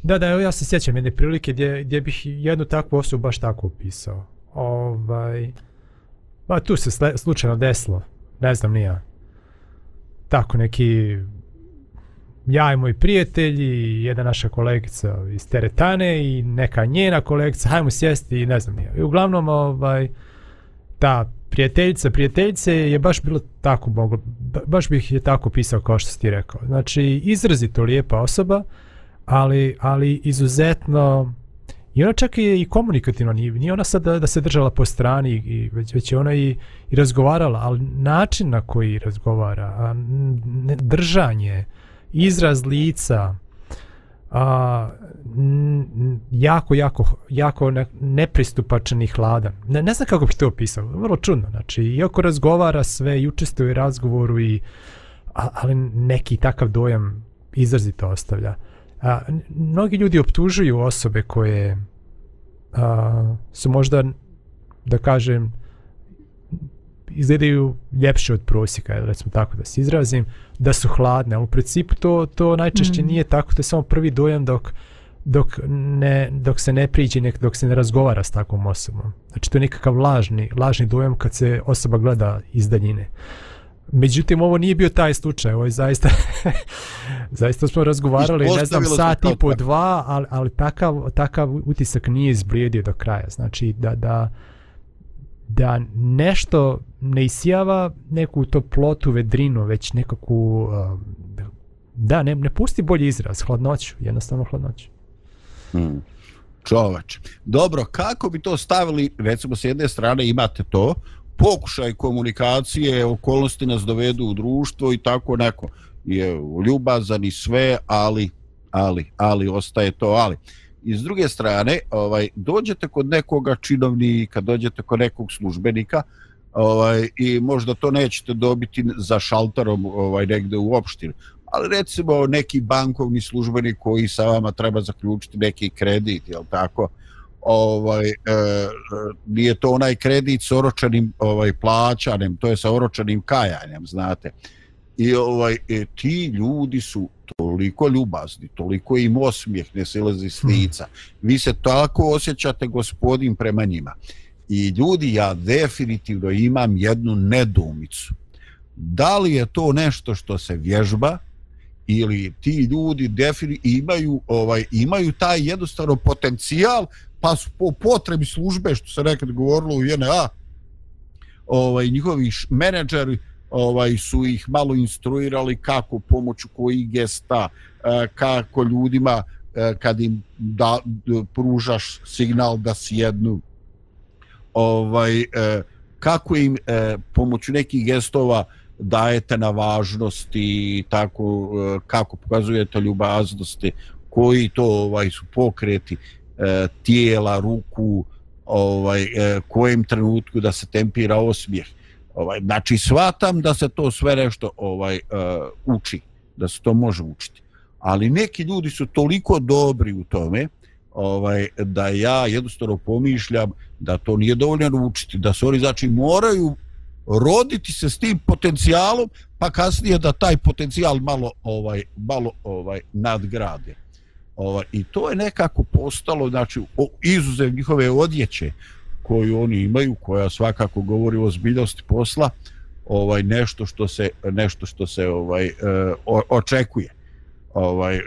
Da, da, ja se sjećam jedne prilike gdje, gdje bih jednu takvu osobu baš tako opisao. Ovaj, ba, tu se sle, slučajno desilo, ne znam nija. Tako neki ja i moji prijatelji, jedna naša kolegica iz Teretane i neka njena kolegica, hajmo sjesti i ne znam nije. I uglavnom, ovaj, ta prijateljica prijateljice je baš bilo tako moglo, baš bih je tako pisao kao što si ti rekao. Znači, izrazito lijepa osoba, ali, ali izuzetno i ona čak je i komunikativno, nije, nije ona sad da, da se držala po strani, i, već, već je ona i, i razgovarala, ali način na koji razgovara, a, ne, držanje, izraz lica, a, jako, jako, jako ne, nepristupačan i hladan. Ne, ne znam kako bih to opisao, vrlo čudno. Znači, iako razgovara sve i učestvuje u razgovoru, i, a, ali neki takav dojam izrazito ostavlja. A, mnogi ljudi optužuju osobe koje a, su možda, da kažem, izgledaju ljepše od prosjeka, recimo tako da se izrazim, da su hladne, ali u principu to, to najčešće mm. nije tako, to je samo prvi dojam dok, dok, ne, dok se ne priđe, nek, dok se ne razgovara s takvom osobom. Znači to je nekakav lažni, lažni dojam kad se osoba gleda iz daljine. Međutim, ovo nije bio taj slučaj, ovo je zaista, <laughs> zaista smo razgovarali, ne znam, sat i po dva, ali, ali takav, takav utisak nije izblijedio do kraja. Znači, da, da, da nešto ne isijava neku toplotu, vedrinu, već nekakvu, um, da, ne, ne pusti bolji izraz, hladnoću, jednostavno hladnoću. Hmm. Čovač. Dobro, kako bi to stavili, recimo s jedne strane imate to, pokušaj komunikacije, okolnosti nas dovedu u društvo i tako neko je ljubazan i sve, ali, ali, ali, ostaje to, ali. I s druge strane, ovaj, dođete kod nekoga činovnika, dođete kod nekog službenika, ovaj, i možda to nećete dobiti za šaltarom ovaj, negde u opštini, ali recimo neki bankovni službenik koji sa vama treba zaključiti neki kredit, je tako? Ovaj, e, e, nije to onaj kredit s oročenim ovaj, plaćanjem, to je sa oročenim kajanjem, znate. I ovaj, e, ti ljudi su toliko ljubazni, toliko im osmijeh ne silazi s lica. Vi se tako osjećate gospodin prema njima. I ljudi, ja definitivno imam jednu nedumicu. Da li je to nešto što se vježba, ili ti ljudi defini imaju ovaj imaju taj jednostavno potencijal pa su po potrebi službe što se nekad govorilo u JNA ovaj njihovi menadžeri ovaj su ih malo instruirali kako pomoću kojih gesta eh, kako ljudima eh, kad im da pružaš signal da si jednu ovaj eh, kako im pomoću nekih gestova dajete na važnosti tako kako pokazujete ljubaznosti koji to ovaj su pokreti tijela ruku ovaj kojem trenutku da se tempira osmijeh ovaj znači svatam da se to sve nešto ovaj uh, uči da se to može učiti ali neki ljudi su toliko dobri u tome ovaj da ja jednostavno pomišljam da to nije dovoljno učiti da se oni znači moraju roditi se s tim potencijalom pa kasnije da taj potencijal malo ovaj malo ovaj nadgrade. Ovaj i to je nekako postalo znači izuzev njihove odjeće koju oni imaju koja svakako govori o ozbiljnosti posla ovaj nešto što se nešto što se ovaj e, o, očekuje. ovaj,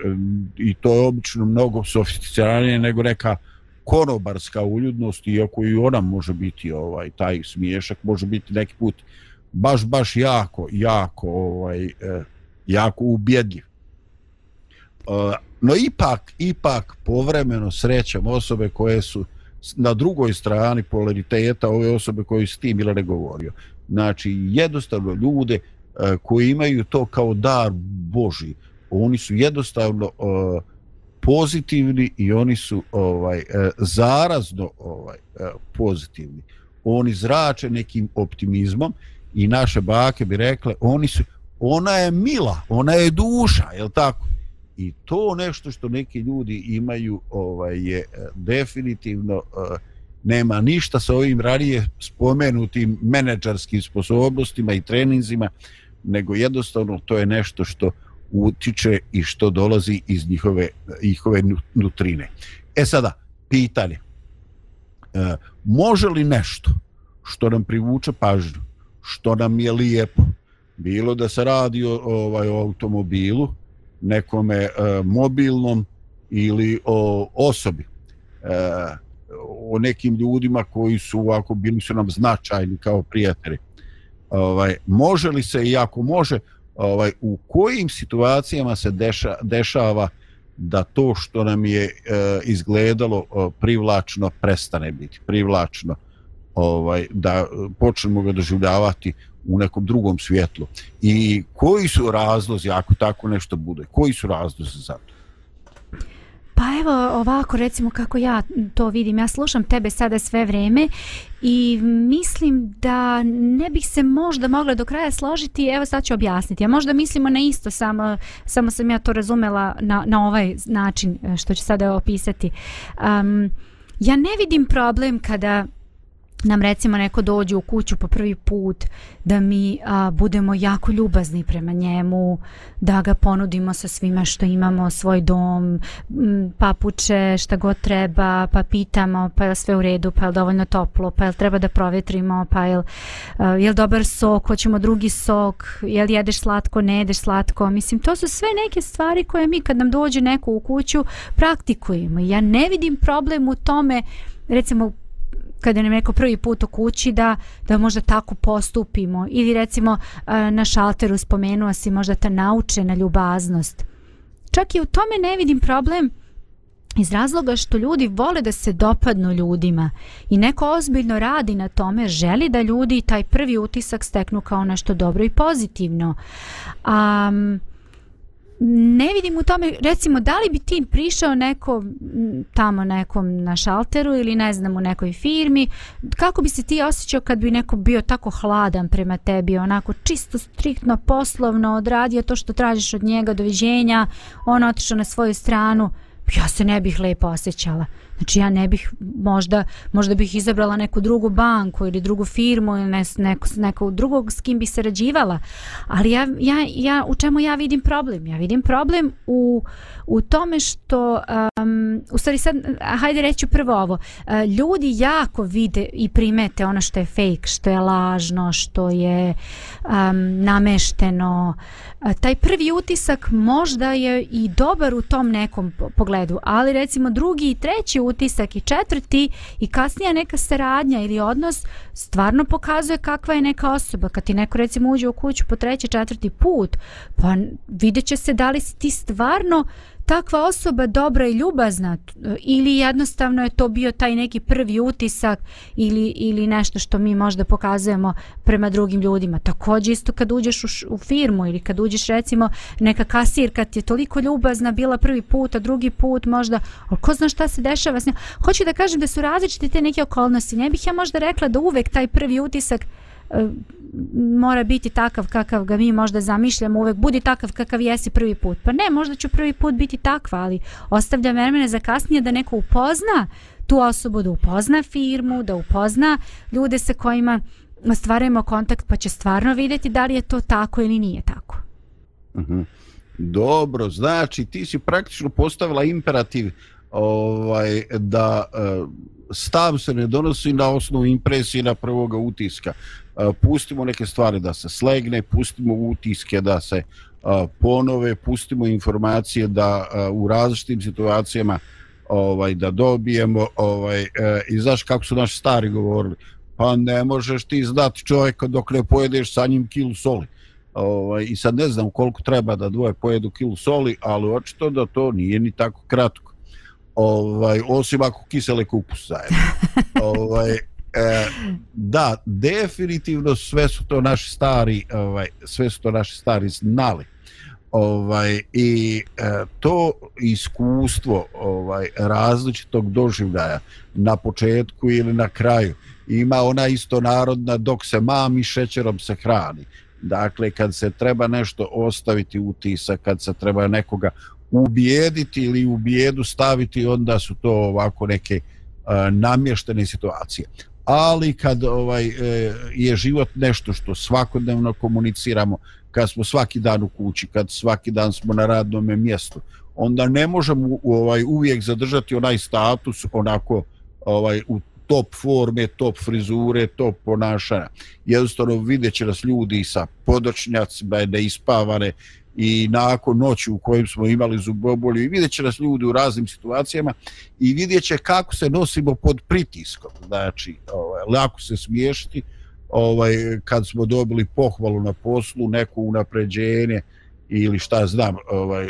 i to je obično mnogo sofisticiranije nego neka konobarska uljudnost, iako i ona može biti ovaj taj smiješak, može biti neki put baš, baš jako, jako, ovaj, e, jako ubjedljiv. E, no ipak, ipak povremeno srećam osobe koje su na drugoj strani polariteta ove osobe koje s tim ili ne govorio. Znači, jednostavno ljude e, koji imaju to kao dar Boži, oni su jednostavno e, pozitivni i oni su ovaj e, zarazno ovaj pozitivni. Oni zrače nekim optimizmom i naše bake bi rekle, oni su, ona je mila, ona je duša, je tako? I to nešto što neki ljudi imaju ovaj je eh, definitivno uh, nema ništa sa ovim ranije spomenutim menadžerskim sposobnostima i treninzima, nego jednostavno to je nešto što utiče i što dolazi iz njihove, njihove nutrine. E sada, pitanje. E, može li nešto što nam privuče pažnju, što nam je lijepo, bilo da se radi o, ovaj, o automobilu, nekome e, mobilnom ili o osobi, e, o nekim ljudima koji su ovako bili su nam značajni kao prijatelji. Ovaj, može li se i ako može, ovaj, u kojim situacijama se deša, dešava da to što nam je e, izgledalo e, privlačno prestane biti privlačno ovaj da počnemo ga doživljavati u nekom drugom svjetlu. I koji su razlozi ako tako nešto bude? Koji su razlozi za to? Pa evo ovako recimo kako ja to vidim, ja slušam tebe sada sve vreme i mislim da ne bih se možda mogla do kraja složiti, evo sad ću objasniti, a možda mislimo na isto, samo, samo sam ja to razumela na, na ovaj način e, što ću sada opisati. Um, ja ne vidim problem kada nam recimo neko dođe u kuću po prvi put da mi a, budemo jako ljubazni prema njemu da ga ponudimo sa svima što imamo svoj dom papuče šta god treba pa pitamo pa je sve u redu pa je dovoljno toplo pa je treba da provetrimo pa je je dobar sok hoćemo drugi sok je li jedeš slatko ne jedeš slatko. Mislim to su sve neke stvari koje mi kad nam dođe neko u kuću praktikujemo. Ja ne vidim problem u tome recimo kada nam neko prvi put u kući da, da možda tako postupimo. Ili recimo e, na šalteru spomenuo si možda ta nauče na ljubaznost. Čak i u tome ne vidim problem iz razloga što ljudi vole da se dopadnu ljudima. I neko ozbiljno radi na tome želi da ljudi taj prvi utisak steknu kao nešto dobro i pozitivno. Um, ne vidim u tome, recimo, da li bi ti prišao neko tamo nekom na šalteru ili ne znam u nekoj firmi, kako bi se ti osjećao kad bi neko bio tako hladan prema tebi, onako čisto, striktno, poslovno odradio to što tražiš od njega, doviđenja, on otišao na svoju stranu, ja se ne bih lepo osjećala. Znači ja ne bih možda možda bih izabrala neku drugu banku ili drugu firmu ili ne, neko, neko drugog s kim bi se rađivala. Ali ja, ja, ja, u čemu ja vidim problem? Ja vidim problem u, u tome što um, u stvari sad, hajde reći prvo ovo. Uh, ljudi jako vide i primete ono što je fake, što je lažno, što je um, namešteno. Uh, taj prvi utisak možda je i dobar u tom nekom pogledu, ali recimo drugi i treći utisak i četvrti i kasnija neka saradnja ili odnos stvarno pokazuje kakva je neka osoba. Kad ti neko recimo uđe u kuću po treći, četvrti put, pa vidjet će se da li si ti stvarno takva osoba dobra i ljubazna ili jednostavno je to bio taj neki prvi utisak ili, ili nešto što mi možda pokazujemo prema drugim ljudima. Također isto kad uđeš u, u firmu ili kad uđeš recimo neka kasirka ti je toliko ljubazna bila prvi put, a drugi put možda, ali ko zna šta se dešava s njom. Hoću da kažem da su različite te neke okolnosti. Ne bih ja možda rekla da uvek taj prvi utisak mora biti takav kakav ga mi možda zamišljamo uvek budi takav kakav jesi prvi put pa ne možda ću prvi put biti takva ali ostavlja vremena za kasnije da neko upozna tu osobu da upozna firmu da upozna ljude sa kojima stvarujemo kontakt pa će stvarno vidjeti da li je to tako ili nije tako uh mhm. -huh. dobro znači ti si praktično postavila imperativ ovaj da uh, stav se ne donosi na osnovu impresije na prvoga utiska. E, pustimo neke stvari da se slegne, pustimo utiske da se e, ponove, pustimo informacije da e, u različitim situacijama ovaj da dobijemo ovaj i znaš kako su naši stari govorili? Pa ne možeš ti znati čovjeka dok ne pojedeš sa njim kilu soli. Ovaj, i sad ne znam koliko treba da dvoje pojedu kilu soli ali očito da to nije ni tako kratko ovaj, osim ako kisele kupus zajedno. <laughs> Ovaj, e, da definitivno sve su to naši stari ovaj, sve su to naši stari znali. Ovaj i e, to iskustvo ovaj različitog doživljaja na početku ili na kraju ima ona isto narodna dok se mami šećerom se hrani. Dakle kad se treba nešto ostaviti utisak kad se treba nekoga ubijediti ili u bijedu staviti onda su to ovako neke e, namještene situacije ali kad ovaj e, je život nešto što svakodnevno komuniciramo kad smo svaki dan u kući, kad svaki dan smo na radnom mjestu, onda ne možemo ovaj uvijek zadržati onaj status onako ovaj u top forme, top frizure, top ponašanja. Jednostavno vidjet će nas ljudi sa podočnjacima, neispavane i nakon noći u kojem smo imali zubobolju i vidjet će nas ljudi u raznim situacijama i vidjet će kako se nosimo pod pritiskom. Znači, ovaj, lako se smiješiti, ovaj kad smo dobili pohvalu na poslu, neko unapređenje ili šta znam, ovaj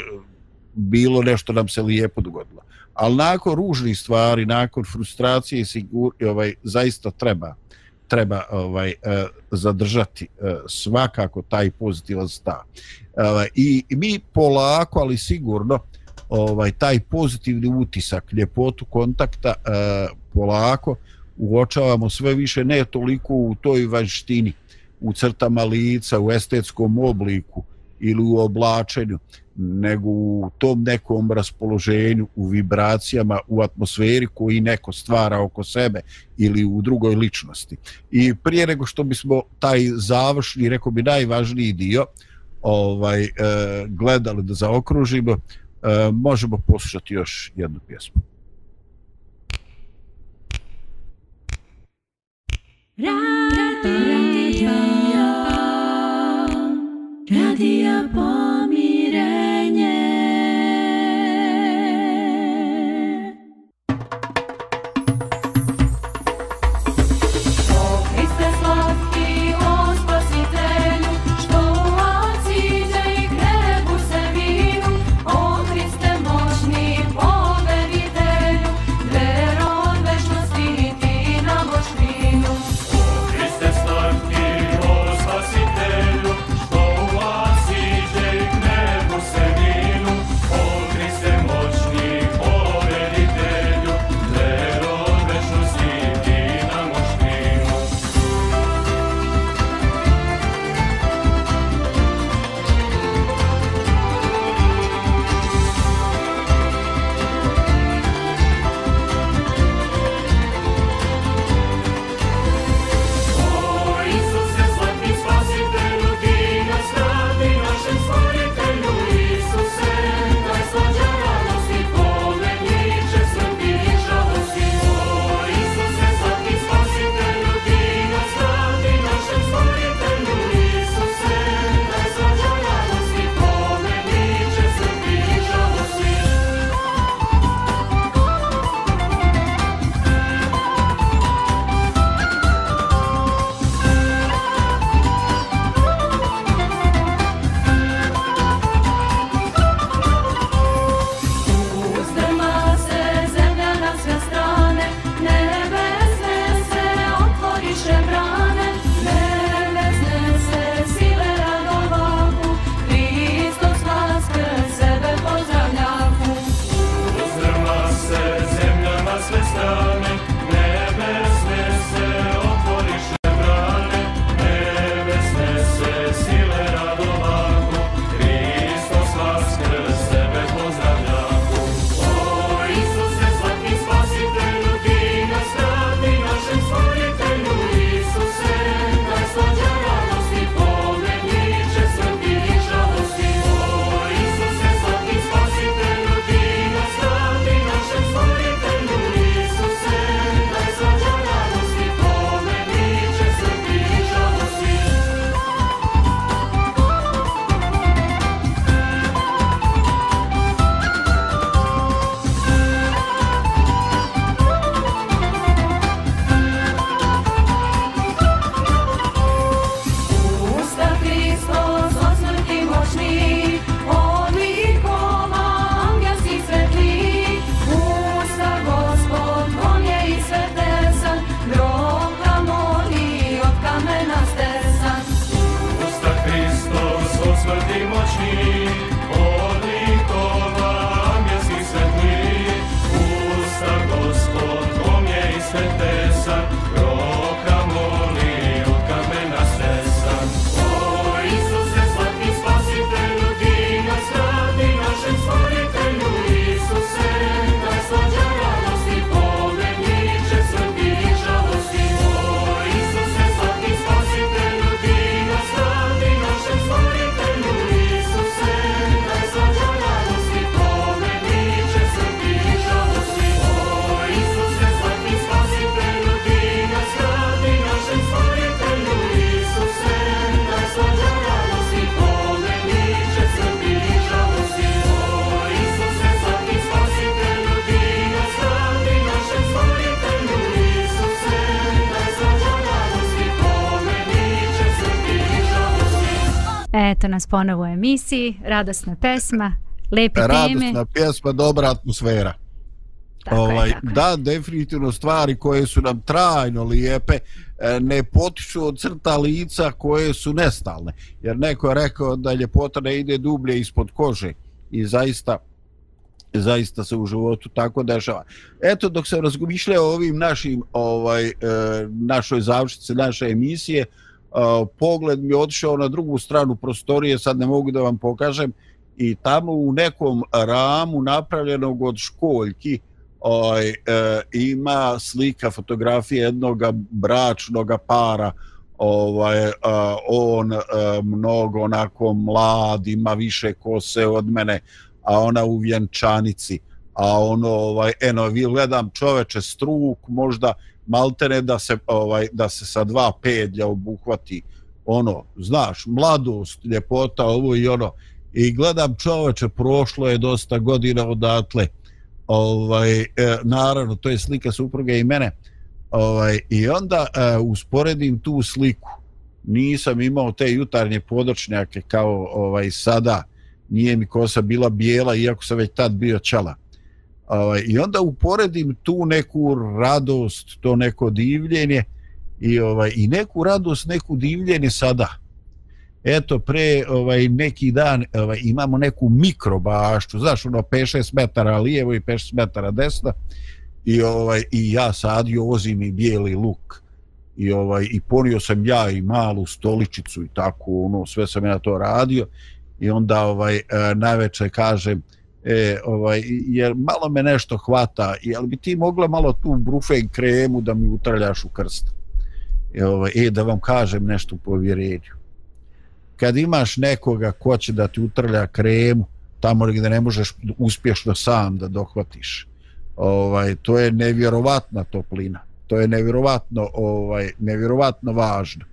bilo nešto nam se lijepo dogodilo. Ali nakon ružnih stvari, nakon frustracije i sigur, ovaj zaista treba treba ovaj eh, zadržati eh, svakako taj pozitivan stav. Ovaj, I mi polako, ali sigurno ovaj taj pozitivni utisak, ljepotu kontakta eh, polako uočavamo sve više ne toliko u toj vanštini, u crtama lica, u estetskom obliku ili u oblačenju, nego u tom nekom raspoloženju, u vibracijama, u atmosferi koji neko stvara oko sebe ili u drugoj ličnosti. I prije nego što bismo taj završni, rekao bi najvažniji dio, ovaj e, gledali da zaokružimo, e, možemo poslušati još jednu pjesmu. Radio, radio pomirenje. Nas ponovo u emisiji, radosna pesma, lepe teme. Radosna pjesma, dobra atmosfera. Tako je, ovaj, tako je. da, definitivno stvari koje su nam trajno lijepe e, ne potiču od crta lica koje su nestalne. Jer neko je rekao da ljepota ne ide dublje ispod kože i zaista zaista se u životu tako dešava. Eto, dok sam razmišljao o ovim našim, ovaj, e, našoj završnici, naše emisije, e, pogled mi je otišao na drugu stranu prostorije, sad ne mogu da vam pokažem, i tamo u nekom ramu napravljenog od školjki ovaj, e, ima slika fotografije jednog bračnog para ovaj uh, on uh, mnogo onako mlad ima više kose od mene a ona u vjenčanici. A ono ovaj eno vi gledam čoveče struk možda maltene da se ovaj da se sa dva pedlja obuhvati ono znaš mladost ljepota ovo i ono. I gledam čoveče prošlo je dosta godina odatle. Ovaj e, naravno to je slika supruge i mene. Ovaj i onda e, usporedim tu sliku. Nisam imao te jutarnje podočnjake kao ovaj sada. Nije mi kosa bila bijela iako sam već tad bio čala ovaj i onda uporedim tu neku radost to neko divljenje i ovaj i neku radost neku divljenje sada. Eto pre ovaj neki dan ovaj imamo neku mikrobašću, znaš ono 5-6 metara lijevo i 5-6 metara desno i ovaj i ja sadio i bijeli luk i ovaj i ponio sam ja i malu stoličicu i tako ono sve sam ja to radio i onda ovaj e, najveće kažem e, ovaj, jer malo me nešto hvata, jel bi ti mogla malo tu brufen kremu da mi utrljaš u krst? E, ovaj, e, da vam kažem nešto po vjerenju. Kad imaš nekoga ko će da ti utrlja kremu, tamo gdje ne možeš uspješno sam da dohvatiš, ovaj, to je nevjerovatna toplina. To je nevjerovatno, ovaj, nevjerovatno važno.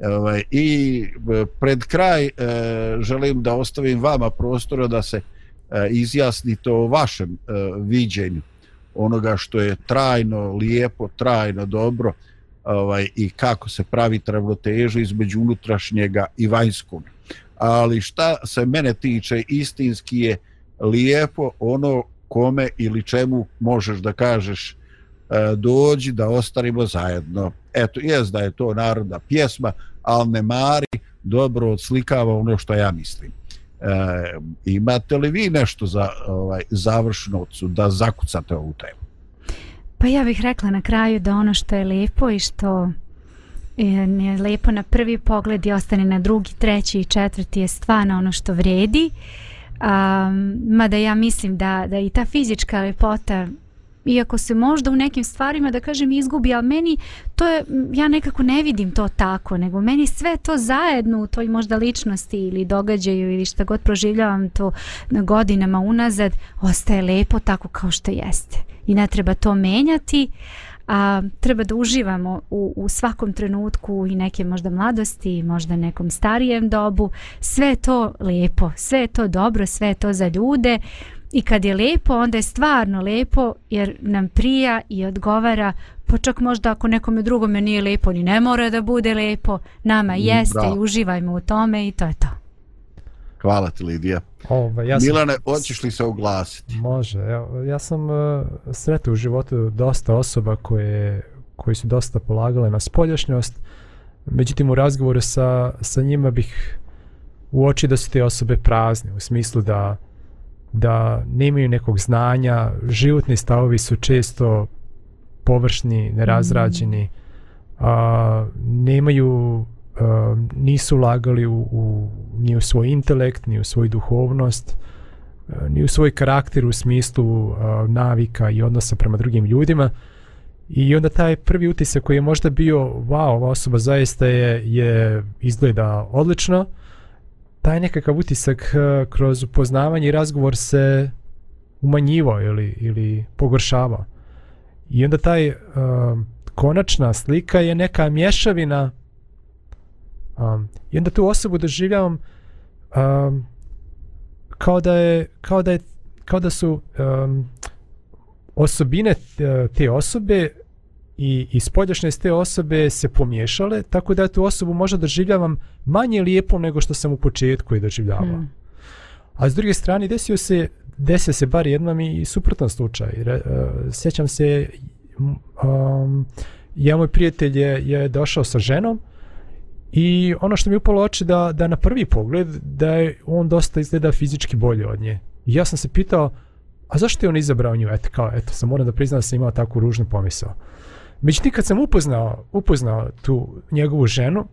E, ovaj, I e, pred kraj eh, želim da ostavim vama prostora da se E, izjasnite o vašem e, viđenju onoga što je trajno, lijepo, trajno, dobro ovaj, i kako se pravi ravnoteža između unutrašnjega i vanjskog. Ali šta se mene tiče, istinski je lijepo ono kome ili čemu možeš da kažeš e, dođi da ostarimo zajedno. Eto, jest da je to narodna pjesma, ali ne mari, dobro odslikava ono što ja mislim. E, imate li vi nešto za ovaj, završnocu da zakucate ovu temu? Pa ja bih rekla na kraju da ono što je lepo i što e, je lepo na prvi pogled i ostane na drugi, treći i četvrti je stvarno ono što vredi. Um, mada ja mislim da, da i ta fizička lepota iako se možda u nekim stvarima da kažem izgubi, ali meni to je, ja nekako ne vidim to tako, nego meni sve to zajedno u toj možda ličnosti ili događaju ili šta god proživljavam to godinama unazad, ostaje lepo tako kao što jeste. I ne treba to menjati, a treba da uživamo u, u svakom trenutku i neke možda mladosti, možda nekom starijem dobu, sve je to lepo, sve je to dobro, sve je to za ljude i kad je lepo, onda je stvarno lepo jer nam prija i odgovara pa čak možda ako nekome drugome nije lepo ni ne mora da bude lepo nama jeste Bravo. i uživajmo u tome i to je to Hvala ti Lidija. Ova, ja sam, Milane, hoćeš li se oglasiti? Može. Evo, ja sam uh, sretao u životu dosta osoba koje, koji su dosta polagale na spoljašnjost. Međutim, u razgovoru sa, sa njima bih uoči da su te osobe prazne, u smislu da da nemaju nekog znanja, životni stavovi su često površni, nerazrađeni, a, nemaju, a, nisu ulagali u, u, ni u svoj intelekt, ni u svoju duhovnost, a, ni u svoj karakter u smislu a, navika i odnosa prema drugim ljudima. I onda taj prvi utisak koji je možda bio, wow, ova osoba zaista je, je izgleda odlično, taj nekakav utisak uh, kroz upoznavanje i razgovor se umanjivao ili, ili pogoršavao. I onda taj uh, konačna slika je neka mješavina um, i onda tu osobu doživljavam um, kao da je kao da je kao da su um, osobine te, te osobe i, i spoljašnjost te osobe se pomiješale, tako da tu osobu možda doživljavam manje lijepo nego što sam u početku je doživljavao. Hmm. A s druge strane, desio se, desio se bar jednom i suprotan slučaj. Re, uh, sjećam se, um, ja moj prijatelj je, je došao sa ženom i ono što mi je upalo oči da, da na prvi pogled da je on dosta izgleda fizički bolje od nje. I ja sam se pitao, a zašto je on izabrao nju? Eto, kao, eto, sam moram da priznam da sam imao takvu ružnu pomisao. Međutim, kad sam upoznao, upoznao tu njegovu ženu,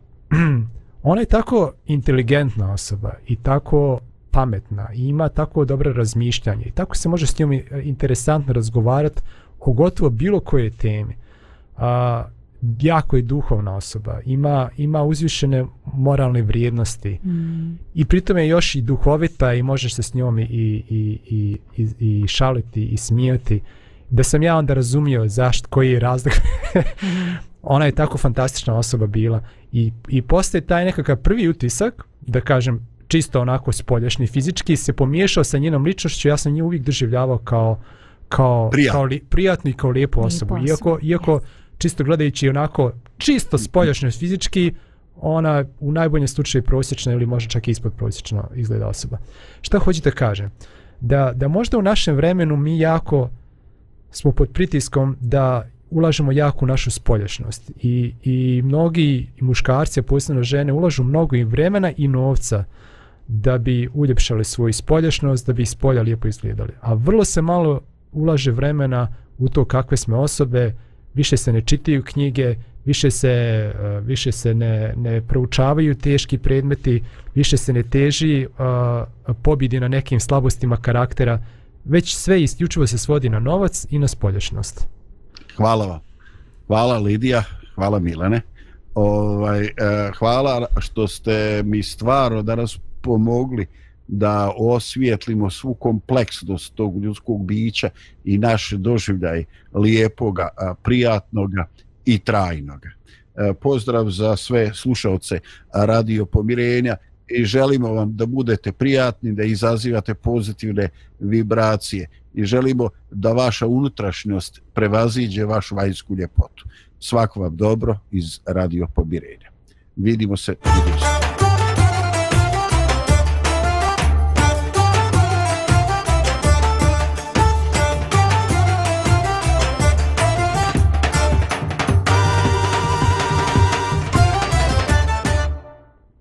<clears throat> ona je tako inteligentna osoba i tako pametna i ima tako dobro razmišljanje i tako se može s njom interesantno razgovarati o gotovo bilo koje teme. A, jako je duhovna osoba, ima, ima uzvišene moralne vrijednosti mm. i pritom je još i duhovita i možeš se s njom i, i, i, i, i šaliti i smijati. Da sam ja onda razumio zašto, koji je razlog. <laughs> Ona je tako fantastična osoba bila i, i postaje taj nekakav prvi utisak, da kažem, čisto onako spoljašnji fizički, se pomiješao sa njenom ličnošću, ja sam nju uvijek doživljavao kao, kao, Prijat. kao li, prijatnu i kao lijepu osobu. Iako, iako čisto gledajući onako čisto spoljašnjo fizički, ona u najboljem slučaju prosječna ili možda čak ispod prosječno izgleda osoba. Šta hoćete kažem? Da, da možda u našem vremenu mi jako smo pod pritiskom da ulažemo jako u našu spoljašnjost i, i mnogi muškarci, a posebno žene, ulažu mnogo i vremena i novca da bi uljepšali svoju spoljašnjost, da bi spolja lijepo izgledali. A vrlo se malo ulaže vremena u to kakve smo osobe, više se ne čitaju knjige, više se, eh, više se ne, ne proučavaju teški predmeti, više se ne teži uh, pobjedi na nekim slabostima karaktera, već sve isključivo se svodi na novac i na spoljašnost. Hvala vam. Hvala Lidija, hvala Milane. Ovaj, eh, hvala što ste mi stvarno danas pomogli da osvijetlimo svu kompleksnost tog ljudskog bića i naš doživljaj lijepoga, prijatnoga i trajnoga. E, pozdrav za sve slušalce Radio Pomirenja i želimo vam da budete prijatni, da izazivate pozitivne vibracije i želimo da vaša unutrašnjost prevaziđe vašu vanjsku ljepotu. Svako vam dobro iz Radio Pomirenja. Vidimo se. Vidimo se.